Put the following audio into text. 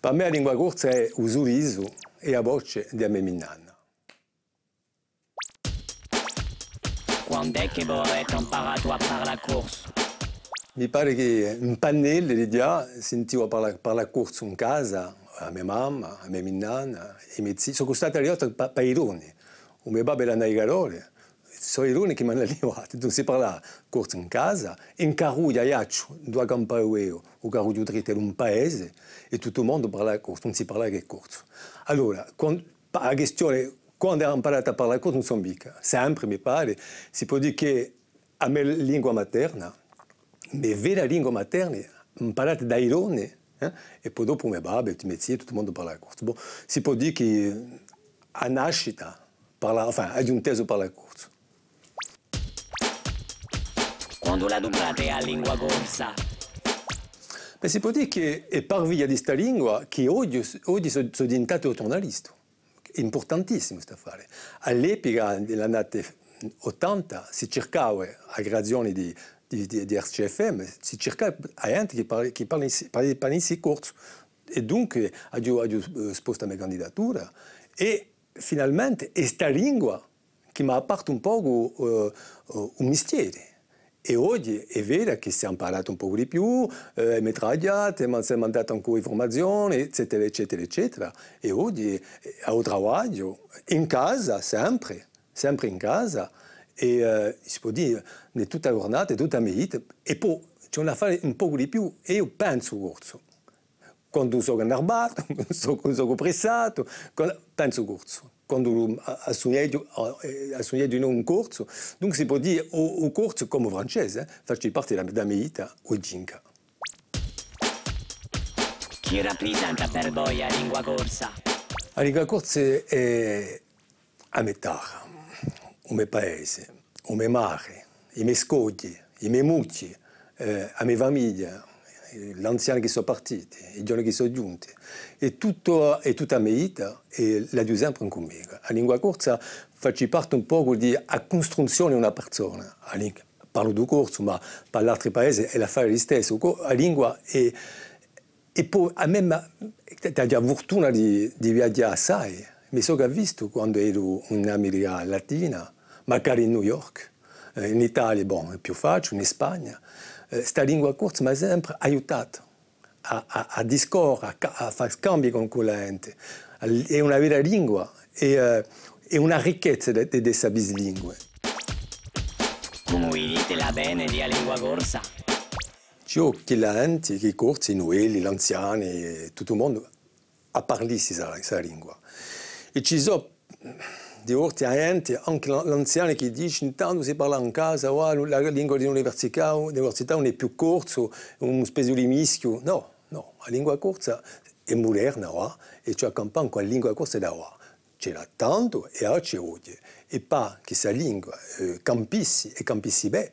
Per me la lingua corsa è il sorriso e la voce di mia nonna. Quando è che avete imparato a parlare corso? Mi pare che un pannello di già sentivo parlare, parlare corso in casa, a mia mamma, a mia nonna, e miei zii. Sono stati arrivati per pa, ironi. Un mio babbo era nei garore. Sono ironi che mi hanno arrivato. Non si parla corso in casa, in carruglia iaccio, due campaio, o carruglia dritto in un paese, e tutto il mondo parla corso, non si parla che corso. Allora, quando, la questione, quando ho imparato a parlare corso, non sono mica. Sempre, mi pare, si può dire che a mia lingua materna, mia vera lingua materna, imparata da ironi, eh? e poi dopo mia babbo, i miei zii, tutto il mondo parla corso. Bon, si può dire che a nascita, parla, enfin, ha inteso parlare corso. Quando la dublate a lingua corsa? Beh, si può dire che è per via di questa lingua che oggi, oggi sono, diventato giornalista. È importantissimo questo affare. All'epoca, nell'annata 80, si cercava, a grazioni di, di, di, di RCFM, si cercava gente che parli, che parli, parli, parli corso. E dunque ho, ho spostato la mia candidatura e finalmente questa lingua che mi ha aperto un po' uh, uh, un mestiere. E oggi è vero che si è imparato un po' di più, eh, mi tragiate, mi si è mandato ancora informazioni, eccetera, eccetera, eccetera. E oggi eh, ho lavoro in casa, sempre, sempre in casa. E eh, si può dire, tutta la giornata, tutta la mia vita. E poi c'è una fare un po' di più e io penso corso. Quando sono innervato, quando sono pressato, penso corso quando sognato, ha sognato in un corso. Dunque si può dire o corso come francese, eh? faccio parte della mia vita o ginca. Chi rappresenta per voi la lingua corsa? La lingua corsa è a metà, mio paese, mio mare, i miei scogli, i miei mucchi, eh, la mia famiglia, gli anziani che sono partiti, i giorni che sono giunti. E, tutto, e tutta vita e la do sempre con me. La lingua corsa faccio parte un po' di a costruzione di una persona. Parlo di corso, ma per altri paesi è l'affare di stesso. La lingua è... E poi a me ho la fortuna di, di viaggiare assai. Mi sono visto quando ero in America Latina, magari in New York. In Italia bon, è più facile, in Spagna questa lingua corsa mi ha sempre aiutato a, a, a discorrere, a, a, fare scambi con quella gente. È una vera lingua, è, è una ricchezza di questa bislingua. Come dite bene di lingua corsa? Che la gente, che corsi, noi, gli anziani, tutto il mondo, a parlare questa lingua. E ci sono di orti a gente, anche l'anziano che dice intanto si parla in casa, la lingua dell'università, dell'università non è più corso, un specie di mischio. No, no, la lingua corsa è moderna e c'è la lingua corsa da. C'è tanto e oggi oggi. E che questa lingua eh, campissi e campissi beh.